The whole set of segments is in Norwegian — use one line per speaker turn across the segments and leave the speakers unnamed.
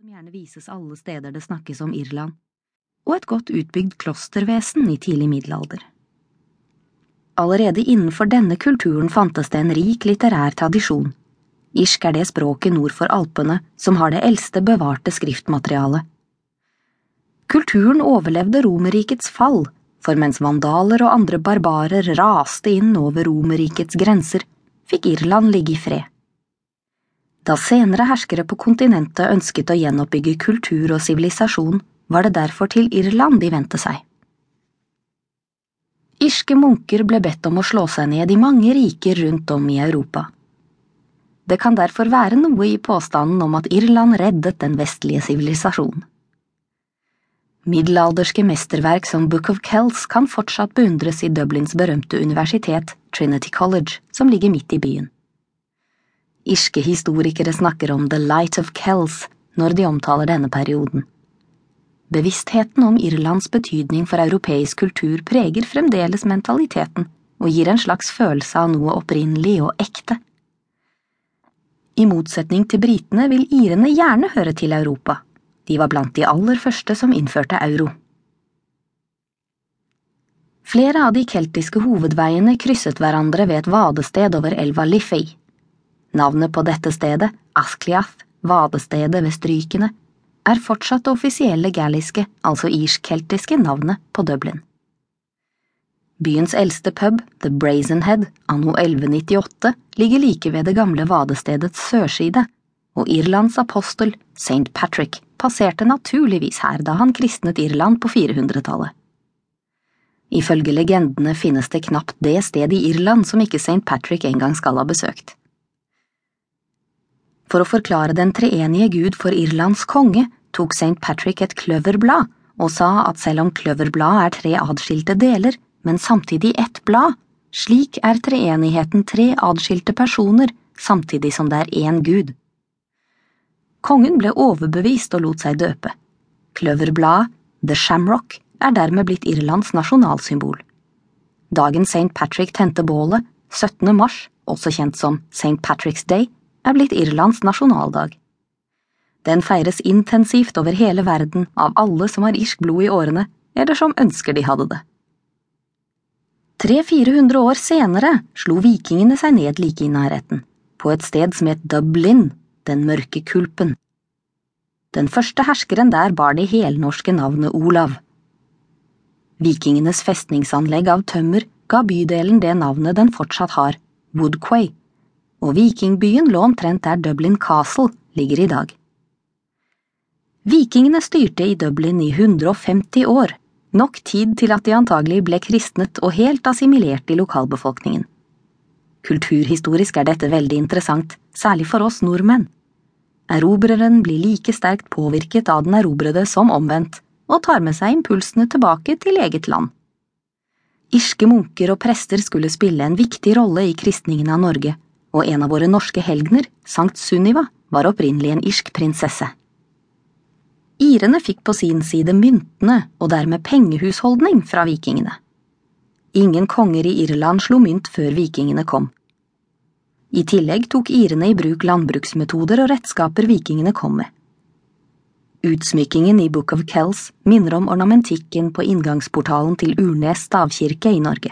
som gjerne vises alle steder det snakkes om Irland, og et godt utbygd klostervesen i tidlig middelalder. Allerede innenfor denne kulturen fantes det en rik litterær tradisjon. Irsk er det språket nord for Alpene som har det eldste bevarte skriftmaterialet. Kulturen overlevde Romerrikets fall, for mens vandaler og andre barbarer raste inn over Romerrikets grenser, fikk Irland ligge i fred. Da senere herskere på kontinentet ønsket å gjenoppbygge kultur og sivilisasjon, var det derfor til Irland de vendte seg. Irske munker ble bedt om å slå seg ned i mange riker rundt om i Europa. Det kan derfor være noe i påstanden om at Irland reddet den vestlige sivilisasjonen. Middelalderske mesterverk som Book of Kells kan fortsatt beundres i Dublins berømte universitet, Trinity College, som ligger midt i byen. Irske historikere snakker om The Light of Kells når de omtaler denne perioden. Bevisstheten om Irlands betydning for europeisk kultur preger fremdeles mentaliteten og gir en slags følelse av noe opprinnelig og ekte. I motsetning til britene vil irene gjerne høre til Europa, de var blant de aller første som innførte euro. Flere av de keltiske hovedveiene krysset hverandre ved et vadested over elva Liffey. Navnet på dette stedet, Askliath, vadestedet ved Strykene, er fortsatt det offisielle galliske, altså irsk-keltiske, navnet på Dublin. Byens eldste pub, The Brazen Head, anno 1198, ligger like ved det gamle vadestedets sørside, og Irlands apostel, St. Patrick, passerte naturligvis her da han kristnet Irland på 400-tallet. Ifølge legendene finnes det knapt det sted i Irland som ikke St. Patrick en gang skal ha besøkt. For å forklare den treenige Gud for Irlands konge tok St. Patrick et kløverblad og sa at selv om kløverbladet er tre adskilte deler, men samtidig ett blad, slik er treenigheten tre adskilte personer samtidig som det er én Gud. Kongen ble overbevist og lot seg døpe. Kløverbladet, The Shamrock, er dermed blitt Irlands nasjonalsymbol. Dagen St. Patrick tente bålet, 17. mars, også kjent som St. Patrick's Day, er blitt Irlands nasjonaldag. Den feires intensivt over hele verden av alle som har irsk blod i årene, eller som ønsker de hadde det. 300–400 år senere slo vikingene seg ned like i nærheten, på et sted som het Dublin, den mørke kulpen. Den første herskeren der bar det helnorske navnet Olav. Vikingenes festningsanlegg av tømmer ga bydelen det navnet den fortsatt har, Woodquay og vikingbyen lå omtrent der Dublin Castle ligger i dag. Vikingene styrte i Dublin i 150 år, nok tid til at de antagelig ble kristnet og helt assimilert i lokalbefolkningen. Kulturhistorisk er dette veldig interessant, særlig for oss nordmenn. Erobreren blir like sterkt påvirket av den erobrede som omvendt, og tar med seg impulsene tilbake til eget land. Irske munker og prester skulle spille en viktig rolle i kristningen av Norge, og en av våre norske helgener, Sankt Sunniva, var opprinnelig en irsk prinsesse. Irene fikk på sin side myntene og dermed pengehusholdning fra vikingene. Ingen konger i Irland slo mynt før vikingene kom. I tillegg tok irene i bruk landbruksmetoder og redskaper vikingene kom med. Utsmykkingen i Book of Kells minner om ornamentikken på inngangsportalen til Urnes stavkirke i Norge.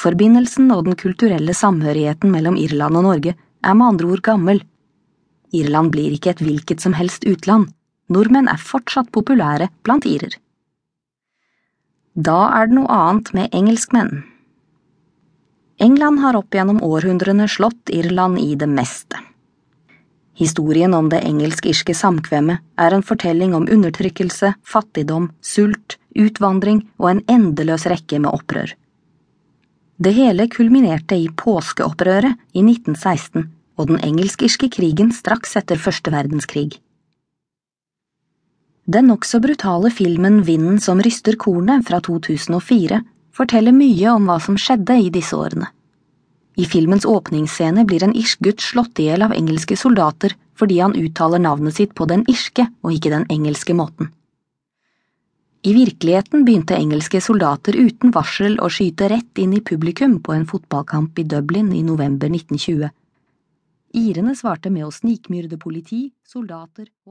Forbindelsen og den kulturelle samhørigheten mellom Irland og Norge er med andre ord gammel. Irland blir ikke et hvilket som helst utland, nordmenn er fortsatt populære blant irer. Da er det noe annet med engelskmenn. England har opp gjennom århundrene slått Irland i det meste. Historien om det engelsk-irske samkvemmet er en fortelling om undertrykkelse, fattigdom, sult, utvandring og en endeløs rekke med opprør. Det hele kulminerte i påskeopprøret i 1916 og den engelsk-irske krigen straks etter første verdenskrig. Den nokså brutale filmen Vinden som ryster kornet fra 2004 forteller mye om hva som skjedde i disse årene. I filmens åpningsscene blir en irsk gutt slått i hjel av engelske soldater fordi han uttaler navnet sitt på den irske og ikke den engelske måten. I virkeligheten begynte engelske soldater uten varsel å skyte rett inn i publikum på en fotballkamp i Dublin i november 1920. Irene svarte med å snikmyrde politi, soldater og